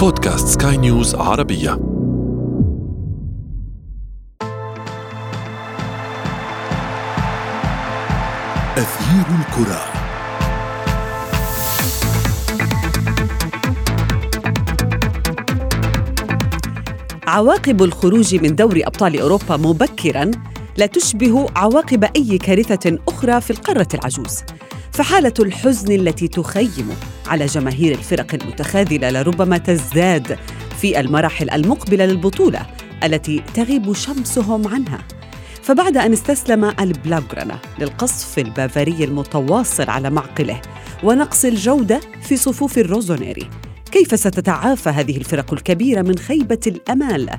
بودكاست سكاي نيوز عربية. أثير الكرة. عواقب الخروج من دوري أبطال أوروبا مبكرا لا تشبه عواقب أي كارثة أخرى في القارة العجوز. فحالة الحزن التي تخيم على جماهير الفرق المتخاذلة لربما تزداد في المراحل المقبلة للبطولة التي تغيب شمسهم عنها. فبعد أن استسلم البلاغرانا للقصف البافاري المتواصل على معقله ونقص الجودة في صفوف الروزونيري كيف ستتعافى هذه الفرق الكبيرة من خيبة الأمال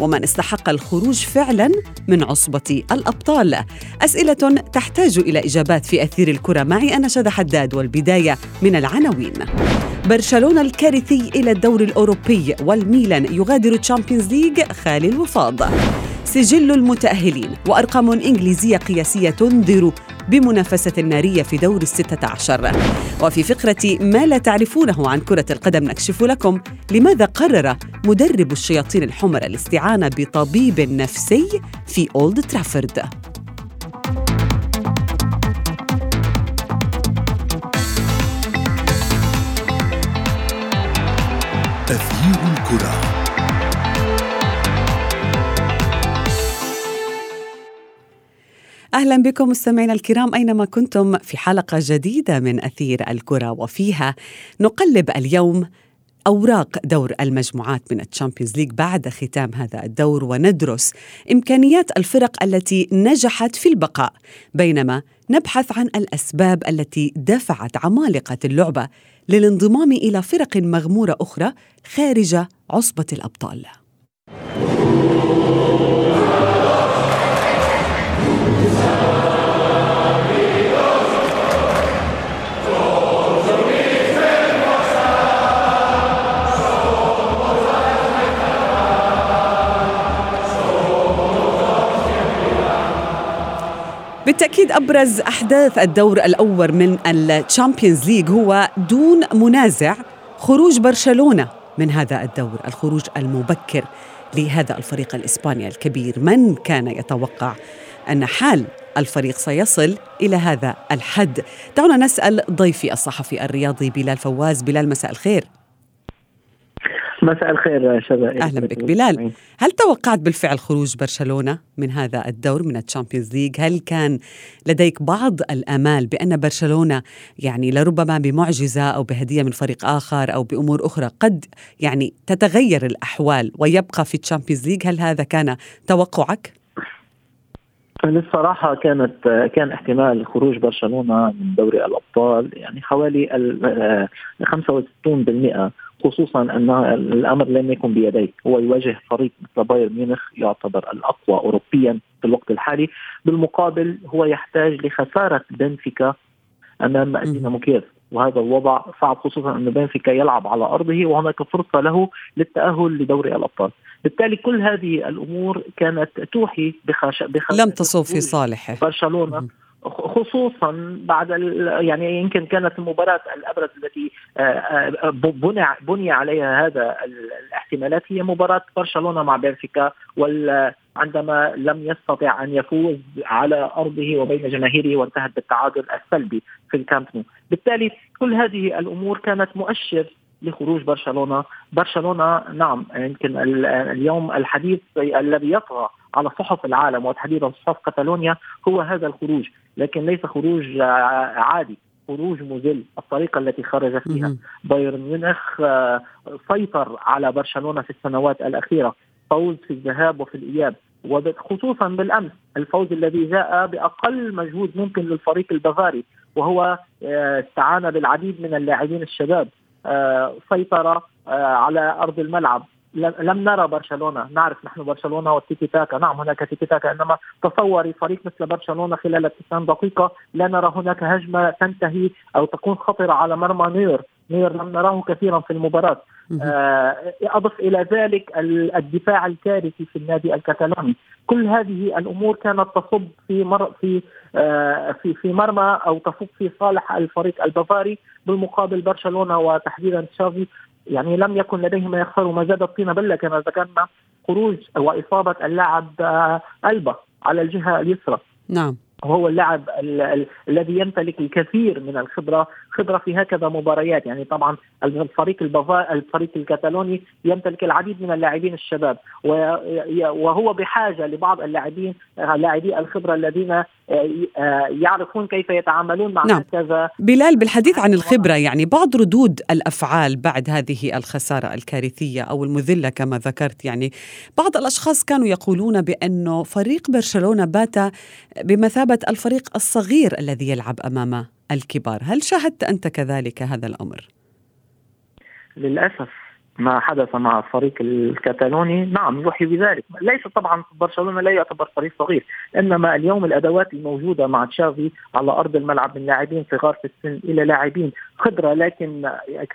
ومن استحق الخروج فعلا من عصبة الأبطال. أسئلة تحتاج إلى إجابات في أثير الكرة. معي أنا شذى حداد والبداية من العناوين. برشلونة الكارثي إلى الدور الأوروبي والميلان يغادر Champions League خالي الوفاض. سجل المتأهلين وأرقام إنجليزية قياسية تنذر بمنافسة نارية في دور الستة عشر. وفي فقرة ما لا تعرفونه عن كرة القدم نكشف لكم لماذا قرر مدرب الشياطين الحمر الاستعانة بطبيب نفسي في أولد ترافورد. أثير الكرة. أهلا بكم مستمعينا الكرام أينما كنتم في حلقة جديدة من أثير الكرة وفيها نقلب اليوم أوراق دور المجموعات من ال Champions League بعد ختام هذا الدور وندرس إمكانيات الفرق التي نجحت في البقاء بينما نبحث عن الأسباب التي دفعت عمالقة اللعبة للانضمام إلى فرق مغمورة أخرى خارج عصبة الأبطال. بالتأكيد أبرز أحداث الدور الأول من ال Champions League هو دون منازع خروج برشلونة من هذا الدور الخروج المبكر لهذا الفريق الإسباني الكبير. من كان يتوقع أن حال الفريق سيصل إلى هذا الحد؟ دعونا نسأل ضيفي الصحفي الرياضي بلال فواز. بلال مساء الخير. مساء الخير شذا أهلا بك. بلال هل توقعت بالفعل خروج برشلونة من هذا الدور من ال Champions League؟ هل كان لديك بعض الأمال بأن برشلونة يعني لربما بمعجزة أو بهدية من فريق آخر أو بأمور أخرى قد يعني تتغير الأحوال ويبقى في ال Champions League؟ هل هذا كان توقعك؟ للصراحة كانت كان احتمال خروج برشلونة من دوري الأبطال يعني حوالي 65% خصوصا ان الأمر لم يكن بيديه هو يواجه فريق مثل بايرن ميونخ يعتبر الأقوى اوروبيا في الوقت الحالي. بالمقابل هو يحتاج لخسارة بنفيكا أمام دينامو كييف. وهذا الوضع صعب خصوصا أن بنفيكا يلعب على أرضه وهناك فرصة له للتأهل لدوري الأبطال. بالتالي كل هذه الأمور كانت توحي بخش... بخش... لم تصب في صالحه. برشلونة خصوصا بعد يعني يمكن كانت المباراة الأبرز التي آه، آه، بني بني عليها هذا الاحتمالات هي مباراة برشلونة مع بنفيكا عندما لم يستطع أن يفوز على أرضه وبين جماهيره وانتهت بالتعادل السلبي في الكامب نو، بالتالي كل هذه الأمور كانت مؤشر لخروج برشلونة، برشلونة نعم يمكن اليوم الحديث الذي يطغى على صحف العالم وتحديدا صحف كتالونيا هو هذا الخروج لكن ليس خروج آه، عادي. خروج مذل الطريقة التي خرج فيها. بايرن ميونخ آه، سيطر على برشلونة في السنوات الأخيرة. فوز في الذهاب وفي الإياب. وخصوصا بالأمس الفوز الذي جاء بأقل مجهود ممكن للفريق البافاري وهو آه، استعان بالعديد من اللاعبين الشباب. سيطر على أرض الملعب. لم نرى برشلونة. نعرف نحن برشلونة والتيكي تاكا. نعم هناك تيكي تاكا إنما تصوري فريق مثل برشلونة خلال 90 دقيقة لا نرى هناك هجمة تنتهي أو تكون خطرة على مرمى نوير. نوير لم نراه كثيرا في المباراة. آه أضف إلى ذلك الدفاع الكارثي في النادي الكتالوني كل هذه الأمور كانت تصب في مر في آه في في مرمى أو تصب في صالح الفريق البافاري. بالمقابل برشلونة وتحديدا تشافي يعني لم يكن لديهم ما يخسروا ما زاد الطين بله كما ذكرنا خروج وإصابة اللاعب آه، ألبا على الجهة اليسرى. نعم. وهو اللاعب الذي يمتلك الكثير من الخبرة خبرة في هكذا مباريات يعني طبعا الفريق البافا الفريق الكتالوني يمتلك العديد من اللاعبين الشباب وهو بحاجة لبعض اللاعبين لاعبي الخبرة الذين آه، آه، يعرفون كيف يتعاملون مع نعم. هكذا بلال بالحديث عن الخبرة يعني بعض ردود الأفعال بعد هذه الخسارة الكارثية أو المذلة كما ذكرت يعني بعض الأشخاص كانوا يقولون بأنه فريق برشلونة بات بمثابة الفريق الصغير الذي يلعب أمام الكبار هل شاهدت أنت كذلك هذا الأمر؟ للأسف ما حدث مع الفريق الكتالوني نعم يوحي بذلك. ليس طبعا برشلونة لا يعتبر فريق صغير إنما اليوم الأدوات الموجودة مع تشافي على أرض الملعب من لاعبين صغار في السن إلى لاعبين خبرة لكن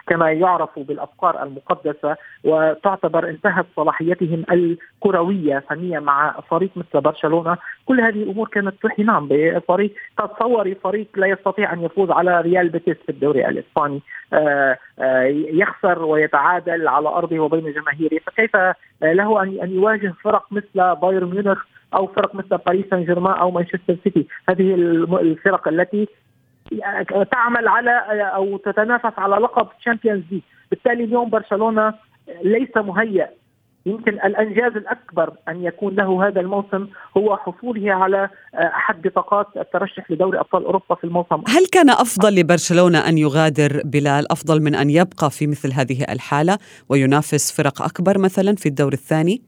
كما يعرف بالأفكار المقدسة وتعتبر انتهت صلاحيتهم الكروية فنية مع فريق مثل برشلونة كل هذه الأمور كانت توحي نعم بفريق تصوري فريق لا يستطيع أن يفوز على ريال بيتيس في الدوري الإسباني. آه، آه، يخسر ويتعادل على أرضه وبين جماهيره فكيف له ان أن يواجه فرق مثل بايرن ميونخ أو فرق مثل باريس سان جيرمان أو مانشستر سيتي؟ هذه الفرق التي تعمل على أو تتنافس على لقب Champions League بالتالي اليوم برشلونة ليس مهيأ يمكن الأنجاز الأكبر أن يكون له هذا الموسم هو حصوله على آه، أحد بطاقات الترشح لدوري أبطال أوروبا في الموسم هل كان أفضل لبرشلونة أن يغادر بلال أفضل من أن يبقى في مثل هذه الحالة وينافس فرق أكبر مثلا في الدور الثاني؟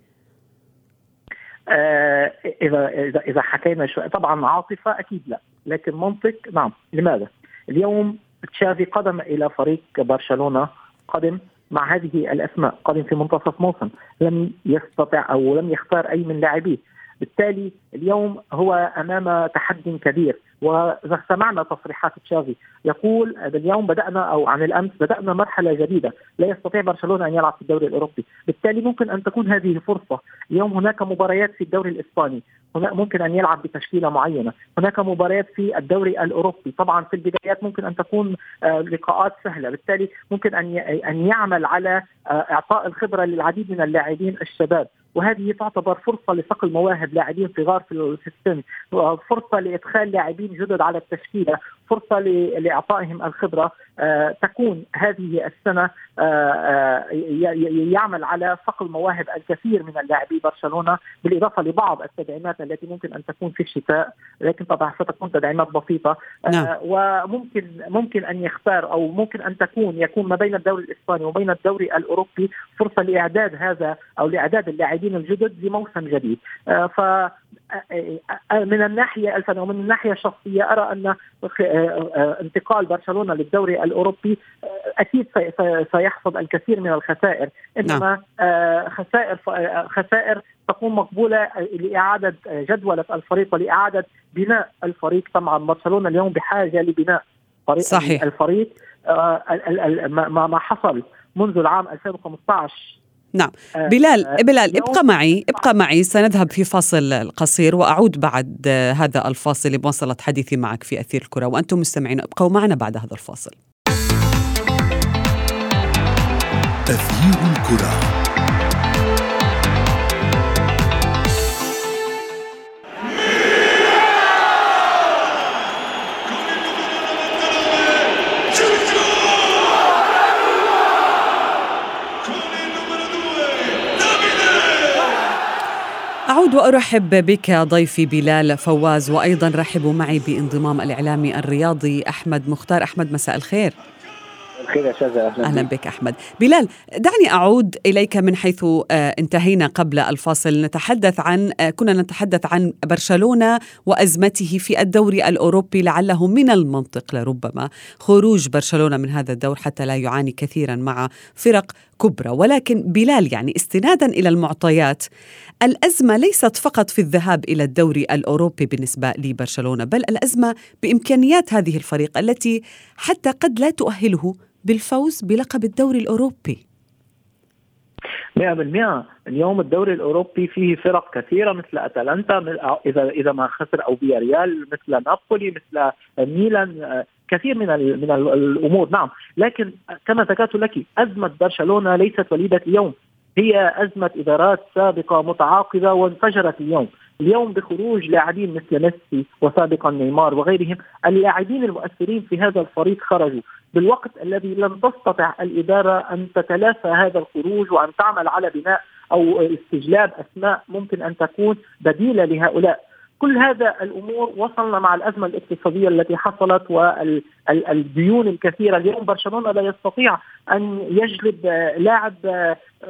آه إذا إذا إذا حكينا شو طبعا عاطفة أكيد لا لكن منطق نعم لماذا؟ اليوم تشافي قدم إلى فريق برشلونة قدم مع هذه الأسماء قادم في منتصف موسم لم يستطع أو لم يختار أي من لاعبيه. بالتالي اليوم هو أمام تحدي كبير. وإذا سمعنا تصريحات تشافي يقول اليوم بدأنا أو عن الأمس بدأنا مرحلة جديدة لا يستطيع برشلونة أن يلعب في الدوري الأوروبي. بالتالي ممكن أن تكون هذه فرصه اليوم هناك مباريات في الدوري الإسباني. هناك ممكن أن يلعب بتشكيلة معينة، هناك مباريات في الدوري الأوروبي، طبعا في البدايات ممكن أن تكون آه، لقاءات سهلة، بالتالي ممكن أن أن يعمل على آه، إعطاء الخبرة للعديد من اللاعبين الشباب، وهذه تعتبر فرصة لصقل مواهب لاعبين صغار في السن، فرصة لإدخال لاعبين جدد على التشكيلة، فرصة لإعطائهم الخبرة، آه، تكون هذه السنة يعمل على صقل مواهب الكثير من اللاعبي برشلونة بالإضافة لبعض التدعيمات التي ممكن أن تكون في الشتاء لكن طبعا ستكون تدعيمات بسيطة. آه، نعم. آه وممكن ممكن أن يختار أو ممكن أن تكون يكون ما بين الدوري الإسباني وبين الدوري الأوروبي فرصة لإعداد هذا أو لإعداد اللاعبين الجدد لموسم جديد. آه ف آه، آه، من الناحية الفنيه ومن الناحية الشخصية أرى أن انتقال برشلونة للدوري الأوروبي أكيد سيحصد الكثير من الخسائر إنما نعم. خسائر خسائر تكون مقبولة لإعادة جدولة الفريق ولإعادة بناء الفريق طبعا برشلونة اليوم بحاجة لبناء فريق صحيح. الفريق ما حصل منذ العام 2015 نعم. آه، بلال آه بلال ابقى معي ابقى معي. سنذهب في فاصل قصير وأعود بعد هذا الفاصل لمواصلة حديثي معك في أثير الكرة. وأنتم مستمعين ابقوا معنا بعد هذا الفاصل. أثير الكرة. أعود وأرحب بك ضيفي بلال فواز وأيضا رحبوا معي بانضمام الإعلامي الرياضي أحمد مختار. أحمد مساء الخير. الخير يا شذا أهلا, أهلا بك أحمد. بلال دعني أعود إليك من حيث آه، انتهينا قبل الفاصل. نتحدث عن آه، كنا نتحدث عن برشلونة وأزمته في الدوري الأوروبي لعله من المنطق لربما خروج برشلونة من هذا الدور حتى لا يعاني كثيرا مع فرق كبرى ولكن بلال يعني استنادا إلى المعطيات. الأزمة ليست فقط في الذهاب إلى الدوري الأوروبي بالنسبة لبرشلونة بل الأزمة بإمكانيات هذه الفريق التي حتى قد لا تؤهله بالفوز بلقب الدوري الأوروبي. 100% اليوم الدوري الأوروبي فيه فرق كثيرة مثل أتلانتا اذا إذا ما خسر أو ريال مثل نابولي مثل ميلان. كثير من من الأمور. نعم. لكن كما ذكرت لك أزمة برشلونة ليست وليدة اليوم. هي أزمة إدارات سابقة متعاقبة وانفجرت اليوم. اليوم بخروج لاعبين مثل ميسي وسابقا نيمار وغيرهم اللاعبين المؤثرين في هذا الفريق خرجوا. بالوقت الذي لم تستطع الإدارة أن تتلافى هذا الخروج وأن تعمل على بناء أو استجلاب أسماء ممكن أن تكون بديلة لهؤلاء. كل هذا الأمور وصلنا مع الأزمة الاقتصادية التي حصلت والديون الكثيرة. اليوم برشلونة لا يستطيع أن يجلب لاعب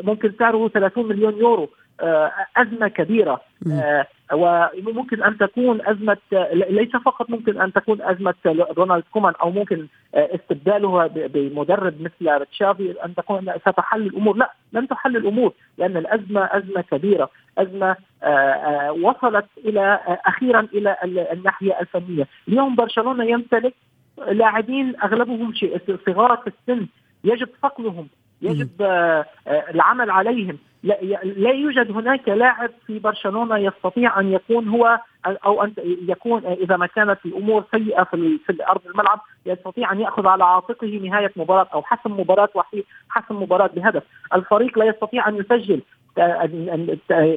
ممكن سعره 30 مليون يورو آه، أزمة كبيرة. آه، وممكن أن تكون أزمة ليس فقط ممكن أن تكون أزمة رونالد كومان أو ممكن آه، استبداله بمدرب مثل تشافي أن تكون ستحل الأمور. لا لن تحل الأمور لأن الأزمة أزمة كبيرة. أزمة وصلت إلى أخيرا إلى الناحية الفنية. اليوم برشلونة يمتلك لاعبين أغلبهم صغار في السن يجب صقلهم يجب العمل عليهم. لا, لا يوجد هناك لاعب في برشلونة يستطيع أن يكون هو أو أن يكون إذا ما كانت الأمور سيئة في في ارض الملعب يستطيع أن يأخذ على عاتقه نهاية مباراة أو حسم مباراة وحيد حسم مباراة بهدف، الفريق لا يستطيع أن يسجل.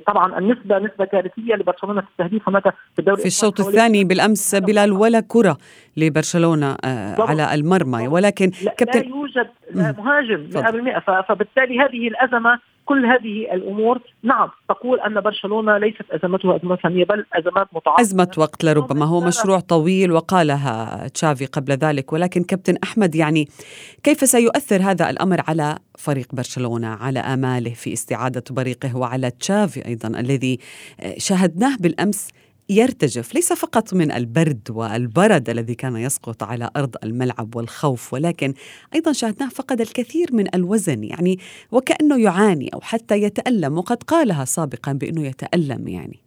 طبعا النسبة نسبة كارثيه لبرشلونة في التهديف هناك في الدوري في الشوط الثاني بالأمس بلال ولا كرة لبرشلونة آه، على المرمى. ولكن لا, كابتن لا يوجد مهاجم 100% فبالتالي هذه الأزمة كل هذه الأمور. نعم تقول أن برشلونة ليست ازمته أزمة فنيه بل أزمات متعاقبه أزمة وقت لربما. هو مشروع طويل وقالها تشافي قبل ذلك ولكن كابتن أحمد يعني كيف سيؤثر هذا الأمر على فريق برشلونة على آماله في استعادة بريقه وعلى تشافي أيضا الذي شاهدناه بالأمس يرتجف ليس فقط من البرد والبرد الذي كان يسقط على أرض الملعب والخوف ولكن أيضا شاهدناه فقد الكثير من الوزن يعني وكأنه يعاني أو حتى يتألم وقد قالها سابقا بأنه يتألم يعني.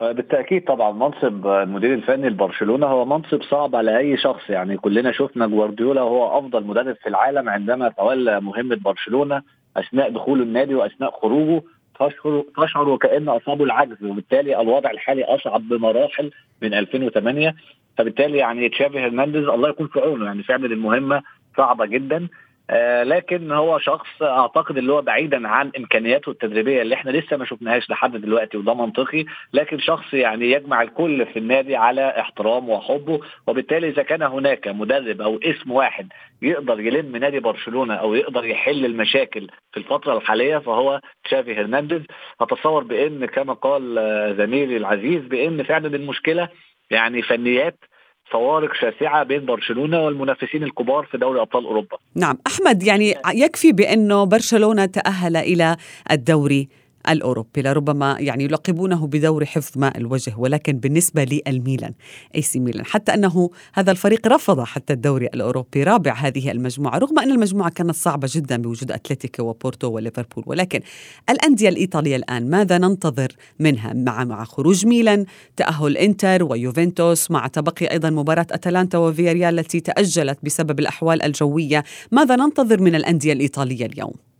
آه، بالتأكيد طبعا منصب المدير الفني لبرشلونة هو منصب صعب على أي شخص يعني كلنا شفنا جوارديولا هو أفضل مدرب في العالم عندما تولى مهمة برشلونة أثناء دخوله النادي وأثناء خروجه. تشعر تشعر وكأن اصابه العجز وبالتالي الوضع الحالي أصعب بمراحل من 2008 فبالتالي يعني تشافي هرنانديز الله يكون في عونه يعني فعلا المهمة صعبة جدا. آه لكن هو شخص أعتقد اللي هو بعيدا عن إمكانياته التدريبية اللي إحنا لسه ما شفناهاش لحد دلوقتي وده منطقي لكن شخص يعني يجمع الكل في النادي على احترامه وحبه وبالتالي إذا كان هناك مدرب أو اسم واحد يقدر يلم نادي برشلونة أو يقدر يحل المشاكل في الفترة الحالية فهو تشافي هرنانديز. أتصور بإن كما قال زميلي العزيز بإن فعلا المشكلة يعني فنيات فوارق شاسعة بين برشلونة والمنافسين الكبار في دوري أبطال أوروبا. نعم، أحمد يعني يكفي بأنه برشلونة تأهل إلى الدوري الأوروبي لربما يعني يلقبونه بدور حفظ ماء الوجه ولكن بالنسبة للميلان أي سي ميلان حتى أنه هذا الفريق رفض حتى الدوري الأوروبي رابع هذه المجموعة رغم أن المجموعة كانت صعبة جدا بوجود أتلتيكو وبورتو وليفربول ولكن الأندية الإيطالية الآن ماذا ننتظر منها مع مع خروج ميلان تأهل إنتر ويوفنتوس مع تبقي أيضا مباراة أتلانتا وفياريال التي تأجلت بسبب الأحوال الجوية ماذا ننتظر من الأندية الإيطالية اليوم؟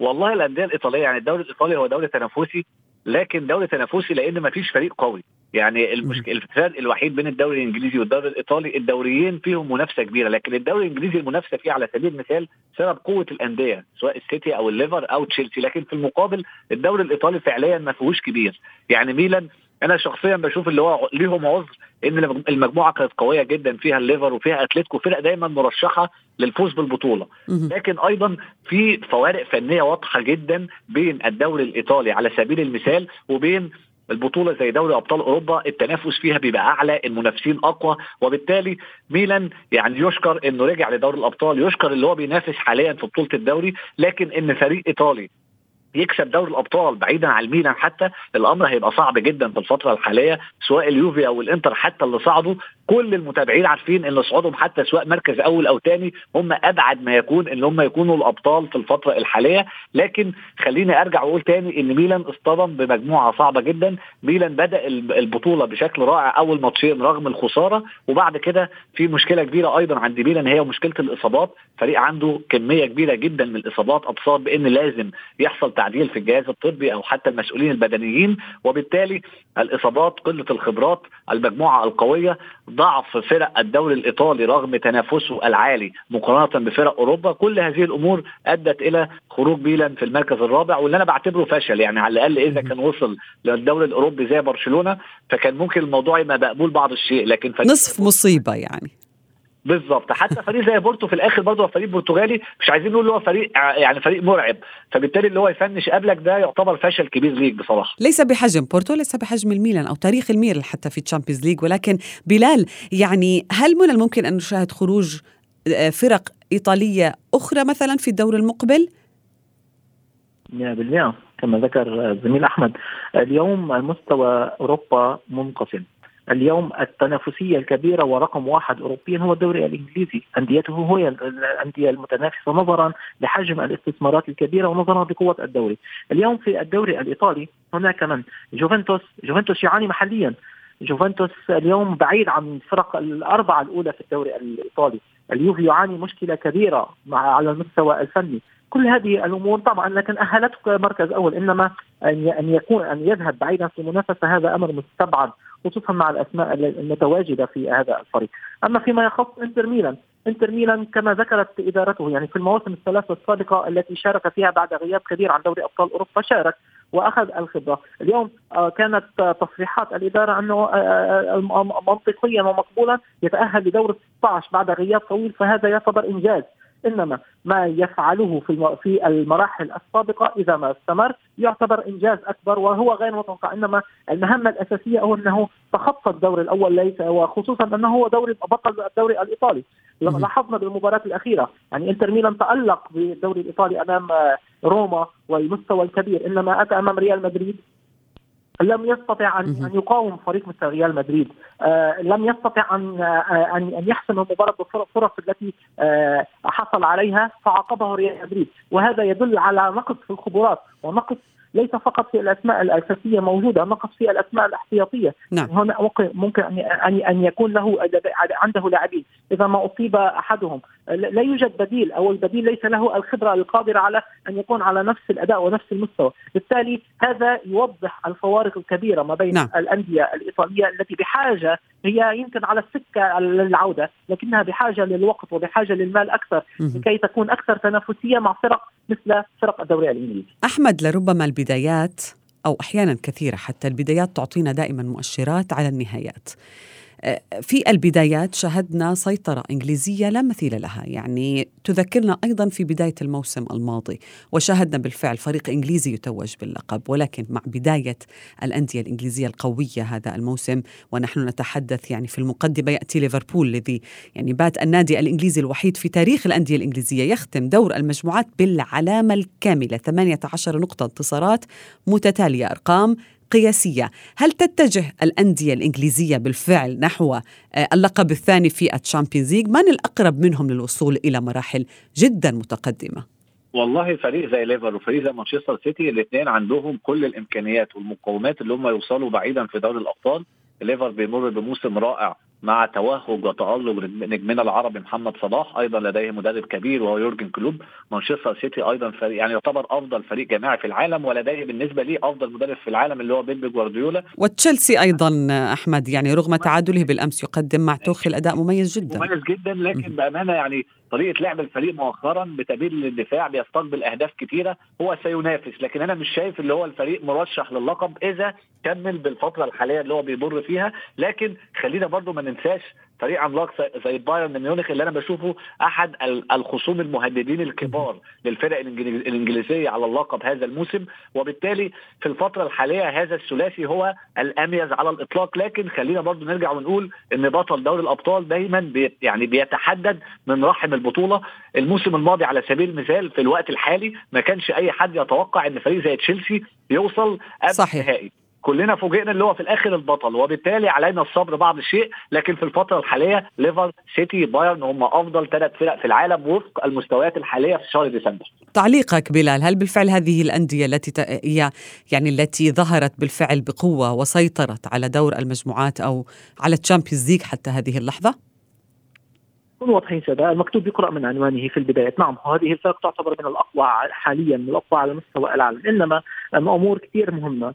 والله الأندية الإيطالية يعني الدوري الإيطالي هو دوري تنافسي لكن دوري تنافسي لأن ما فيش فريق قوي. يعني المشكلة الفرق الوحيد بين الدوري الإنجليزي والدوري الإيطالي الدوريين فيهم منافسة كبيرة لكن الدوري الإنجليزي المنافسة فيه على سبيل المثال سبب قوة الأندية سواء السيتي أو الليفر أو تشيلسي لكن في المقابل الدوري الإيطالي فعليا ما فيهوش كبير. يعني ميلان أنا شخصيا بشوف اللي هو ليهم عذر إن المجموعة كانت قوية جدا فيها الليفر وفيها أتلتيكو فرق دايما مرشحة للفوز بالبطولة. لكن أيضا في فوارق فنية واضحة جدا بين الدوري الإيطالي على سبيل المثال وبين البطولة زي دوري أبطال أوروبا التنافس فيها بيبقى أعلى المنافسين أقوى وبالتالي ميلان يعني يشكر إنه رجع لدوري الأبطال يشكر اللي هو بينافس حاليا في بطولة الدوري لكن إن فريق إيطالي يكسب دوري الأبطال بعيدا عن الميلان حتى الأمر هيبقى صعب جدا في الفترة الحالية سواء اليوفي أو الإنتر حتى اللي صعدوا كل المتابعين عارفين إن صعودهم حتى سواء مركز أول أو ثاني هم أبعد ما يكون إن هم يكونوا الأبطال في الفترة الحالية. لكن خليني أرجع وأقول تاني إن ميلان اصطدم بمجموعة صعبة جدا. ميلان بدأ البطولة بشكل رائع أول ماتشين رغم الخسارة. وبعد كده في مشكلة كبيرة أيضا عند ميلان هي مشكلة الإصابات. فريق عنده كمية كبيرة جدا من الإصابات اتصاب بإن لازم يحصل تعديل في الجهاز الطبي أو حتى المسؤولين البدنيين. وبالتالي الإصابات قلة الخبرات المجموعة القوية ضعف فرق الدوري الإيطالي رغم تنافسه العالي مقارنة بفرق أوروبا كل هذه الأمور أدت إلى خروج ميلان في المركز الرابع واللي أنا بعتبره فشل يعني على الأقل إذا كان وصل للدوري الأوروبي زي برشلونة فكان ممكن الموضوع يبقى مقبول بعض الشيء لكن نصف مصيبة يعني. بالظبط. حتى فريق زي بورتو في الآخر برضه هو فريق برتغالي مش عايزين نقول هو فريق يعني فريق مرعب. فبالتالي اللي هو يفنش قبلك ده يعتبر فشل كبير ليك بصراحة. ليس بحجم. بورتو ليس بحجم الميلان أو تاريخ الميلان حتى في Champions League ولكن بلال يعني هل من الممكن أن نشاهد خروج آه، فرق إيطالية أخرى مثلا في الدور المقبل؟ 100% كما ذكر الزميل أحمد. اليوم مستوى أوروبا منقسم. اليوم التنافسية الكبيرة ورقم واحد اوروبيا هو الدوري الإنجليزي، أنديته هي الأندية المتنافسة نظرا لحجم الاستثمارات الكبيرة ونظرا لقوة الدوري. اليوم في الدوري الإيطالي هناك من؟ جوفنتوس، جوفنتوس يعاني محليا. جوفنتوس اليوم بعيد عن الفرق الأربعة الأولى في الدوري الإيطالي، اليوفي يعاني مشكلة كبيرة مع على المستوى الفني، كل هذه الأمور طبعا لكن أهلتك مركز أول. إنما أن يكون أن يذهب بعيدا في المنافسه هذا أمر مستبعد خصوصا مع الأسماء المتواجدة في هذا الفريق، أما فيما يخص إنتر ميلان، إنتر ميلان كما ذكرت إدارته يعني في المواسم الثلاثة السابقة التي شارك فيها بعد غياب كبير عن دوري أبطال أوروبا شارك وأخذ الخبرة، اليوم آه، كانت تصريحات الإدارة أنه آه، آه، منطقيا ومقبولا يتأهل لدور 16 بعد غياب طويل فهذا يعتبر إنجاز. إنما ما يفعله في في المراحل السابقة إذا ما استمر يعتبر إنجاز أكبر وهو غير متوقع. إنما المهمة الأساسية هو أنه تخطى الدور الأول ليس وخصوصا أنه هو دوري بطل الدوري الإيطالي. لاحظنا بالمباراة الأخيرة يعني إنتر ميلان تألق بالدوري الإيطالي أمام روما والمستوى الكبير. إنما أتى أمام ريال مدريد لم يستطع ان أن يقاوم فريق مثل ريال مدريد، آه لم يستطع ان آه ان أن يحسم المباراه بالفرص التي آه حصل عليها فعاقبه ريال مدريد، وهذا يدل على نقص في الخبرات ونقص ليس فقط في الأسماء الأساسية موجودة نقص في الأسماء الاحتياطية. نعم. هنا ممكن ان ان يكون له عنده لاعبين. إذا ما أصيب أحدهم لا يوجد بديل أو البديل ليس له الخبرة القادرة على أن يكون على نفس الأداء ونفس المستوى بالتالي هذا يوضح الفوارق الكبيرة ما بين نعم. الأندية الإيطالية التي بحاجة هي يمكن على السكة للعودة لكنها بحاجة للوقت وبحاجة للمال أكثر لكي تكون أكثر تنافسية مع فرق مثل فرق الدوري الإنجليزي. أحمد لربما البدايات أو أحيانا كثيرة حتى البدايات تعطينا دائما مؤشرات على النهايات. في البدايات شهدنا سيطرة إنجليزية لا مثيل لها يعني تذكرنا أيضا في بداية الموسم الماضي وشاهدنا بالفعل فريق إنجليزي يتوج باللقب ولكن مع بداية الأندية الإنجليزية القوية هذا الموسم ونحن نتحدث يعني في المقدمة يأتي ليفربول الذي يعني بات النادي الإنجليزي الوحيد في تاريخ الأندية الإنجليزية يختم دور المجموعات بالعلامة الكاملة 18 نقطة انتصارات متتالية أرقام قياسية. هل تتجه الأندية الإنجليزية بالفعل نحو آه، اللقب الثاني في ال Champions League؟ من الأقرب منهم للوصول إلى مراحل جدا متقدمة؟ والله فريق زي ليفر وفريق زي مانشستر سيتي الاثنين عندهم كل الإمكانيات والمقومات اللي هم يوصلوا بعيدا في دوري الأبطال. ليفر بيمر بموسم رائع. مع توهج وتألق نجمنا العربي محمد صلاح أيضا لديه مدرب كبير وهو يورجن كلوب مانشستر سيتي أيضا فريق يعني يعتبر أفضل فريق جماعي في العالم ولديه بالنسبة لي أفضل مدرب في العالم اللي هو بيب جوارديولا. وتشيلسي أيضا أحمد يعني رغم تعادله بالأمس يقدم مع توخيل اداء مميز جدا. مميز جدا لكن بأمانة يعني طريقة لعب الفريق مؤخرا بتميل للدفاع بيستقبل أهداف كثيره هو سينافس لكن أنا مش شايف اللي هو الفريق مرشح للقب إذا كمل بالفترة الحالية اللي هو بيمر فيها لكن خلينا برضو ما ننساش فريق عملاق زي بايرن ميونخ اللي أنا بشوفه أحد الخصوم المهددين الكبار للفرق الإنجليزية على اللقب هذا الموسم. وبالتالي في الفترة الحالية هذا الثلاثي هو الأميز على الإطلاق. لكن خلينا برضو نرجع ونقول إن بطل دوري الأبطال دايما بي يعني بيتحدد من رحم البطولة. الموسم الماضي على سبيل المثال في الوقت الحالي ما كانش أي حد يتوقع إن فريق زي تشيلسي يوصل قبل. النهائي. كلنا فوجئنا اللي هو في الآخر البطل وبالتالي علينا الصبر بعض الشيء لكن في الفترة الحالية ليفر سيتي بايرن هم أفضل ثلاث فرق في العالم وفق المستويات الحالية في شهر ديسمبر. تعليقك بلال هل بالفعل هذه الأندية التي ت... هي يعني التي ظهرت بالفعل بقوة وسيطرت على دور المجموعات أو على ال Champions League حتى هذه اللحظة؟ نكون واضحين سادة المكتوب يقرأ من عنوانه في البداية. نعم هذه الفرق تعتبر من الأقوى حاليا من الأقوى على مستوى العالم. إنما أمور كثير مهمة.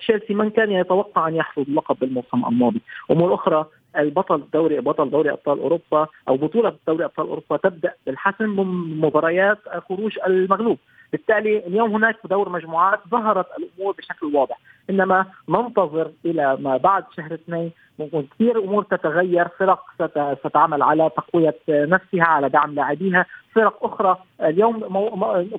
تشيلسي من كان يتوقع أن يحصد اللقب بالموسم الماضي. أمور أخرى البطل دوري بطل دوري أبطال أوروبا أو بطولة دوري أبطال أوروبا تبدأ بالحسم من مباريات خروج المغلوب. بالتالي اليوم هناك دور مجموعات ظهرت الأمور بشكل واضح إنما ننتظر إلى ما بعد شهر اثنين. ممكن كثير أمور تتغير فرق ستعمل على تقوية نفسها على دعم لاعبيها. فرق أخرى اليوم.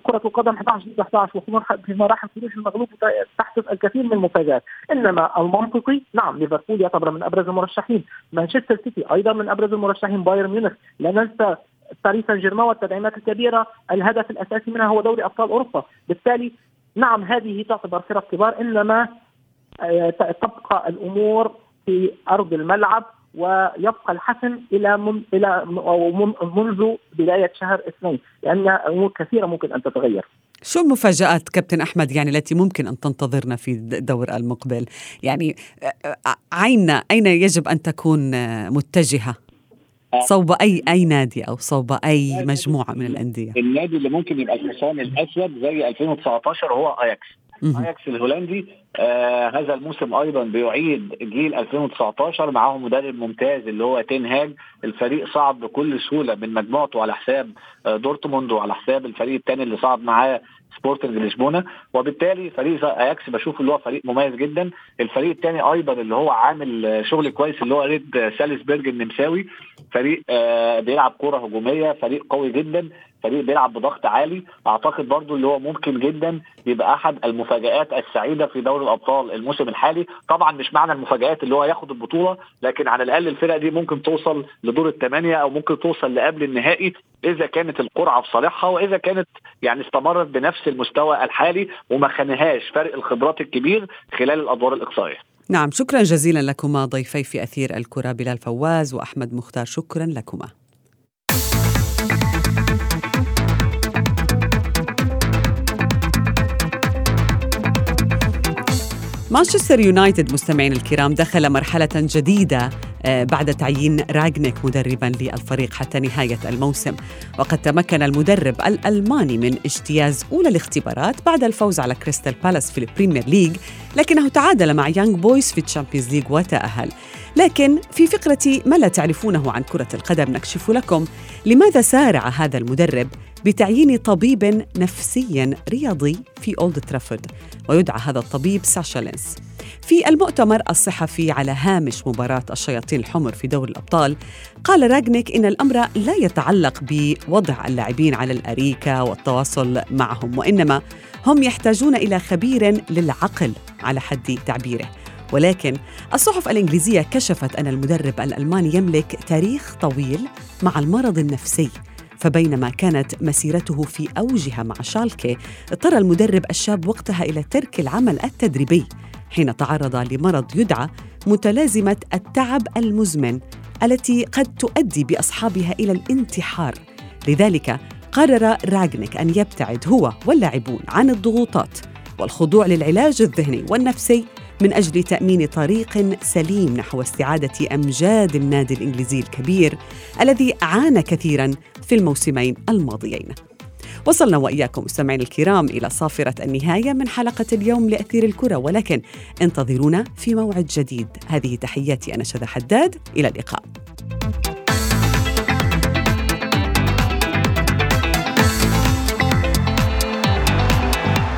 كرة القدم 11 ضد 11 وفي مراحل خروج المغلوب تحدث الكثير من المفاجآت. إنما المنطقي نعم ليفربول يعتبر من أبرز المرشحين. مانشستر سيتي أيضا من أبرز المرشحين بايرن ميونخ. لا ننسى باريس سان جيرمان والتدعيمات الكبيرة الهدف الأساسي منها هو دوري أبطال أوروبا. بالتالي نعم هذه تعتبر فرق كبار إنما آه، تبقى الأمور في أرض الملعب ويبقى الحسم إلى من إلى منذ بداية شهر اثنين لأن أمور كثيرة ممكن أن تتغير. شو المفاجآت كابتن أحمد؟ يعني التي ممكن أن تنتظرنا في الدور المقبل. يعني آه، آه، عيننا أين يجب أن تكون متجهة؟ صوب اي أي نادي أو صوب أي مجموعة من الأندية. النادي اللي ممكن يبقى الحصان الأسود زي 2019 هو اياكس اياكس الهولندي آه هذا الموسم أيضا بيعيد جيل 2019 معاهم مدرب ممتاز اللي هو تين هاج. الفريق صعد بكل سهولة من مجموعته على حساب آه دورتموند وعلى حساب الفريق الثاني اللي صعد معاه سبورتنج لشبونة وبالتالي فريق أياكس بشوف اللي هو فريق مميز جدا. الفريق الثاني أيضا اللي هو عامل شغل كويس اللي هو ريد سالزبرج النمساوي فريق آه بيلعب كورة هجومية فريق قوي جدا. فريق بيلعب بضغط عالي أعتقد برضو اللي هو ممكن جدا يبقى أحد المفاجآت السعيدة في دوري الأبطال الموسم الحالي. طبعا مش معنى المفاجآت اللي هو ياخد البطولة لكن على الأقل الفرق دي ممكن توصل لدور الثمانيه أو ممكن توصل لقبل النهائي إذا كانت القرعة في صالحها وإذا كانت يعني استمرت بنفس المستوى الحالي وما خانهاش فرق الخبرات الكبير خلال الأدوار الإقصائية. نعم شكرا جزيلا لكما ضيفي في أثير الكرة بلال فواز وأحمد مختار شكرا لكما. مانشستر يونايتد مستمعين الكرام دخل مرحلة جديدة آه، بعد تعيين راغنيك مدربا للفريق حتى نهاية الموسم. وقد تمكن المدرب الألماني من اجتياز أولى الاختبارات بعد الفوز على كريستال بالاس في ال Premier League لكنه تعادل مع يانغ بويز في ال Champions League وتأهل. لكن في فقرة ما لا تعرفونه عن كرة القدم نكشف لكم لماذا سارع هذا المدرب. بتعيين طبيب نفسي رياضي في أولد ترافورد ويدعى هذا الطبيب ساشا لينس. في المؤتمر الصحفي على هامش مباراة الشياطين الحمر في دوري الأبطال قال راغنيك إن الأمر لا يتعلق بوضع اللاعبين على الأريكة والتواصل معهم وإنما هم يحتاجون إلى خبير للعقل على حد تعبيره. ولكن الصحف الإنجليزية كشفت أن المدرب الألماني يملك تاريخ طويل مع المرض النفسي. فبينما كانت مسيرته في أوجها مع شالكي اضطر المدرب الشاب وقتها إلى ترك العمل التدريبي حين تعرض لمرض يدعى متلازمة التعب المزمن التي قد تؤدي بأصحابها إلى الانتحار. لذلك قرر راغنيك أن يبتعد هو واللاعبون عن الضغوطات والخضوع للعلاج الذهني والنفسي من أجل تأمين طريق سليم نحو استعادة أمجاد النادي الإنجليزي الكبير الذي عانى كثيرا في الموسمين الماضيين. وصلنا وإياكم مستمعين الكرام إلى صافرة النهاية من حلقة اليوم لأثير الكرة ولكن انتظرونا في موعد جديد هذه تحياتي أنا شذى حداد إلى اللقاء.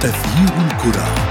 تغيير الكرة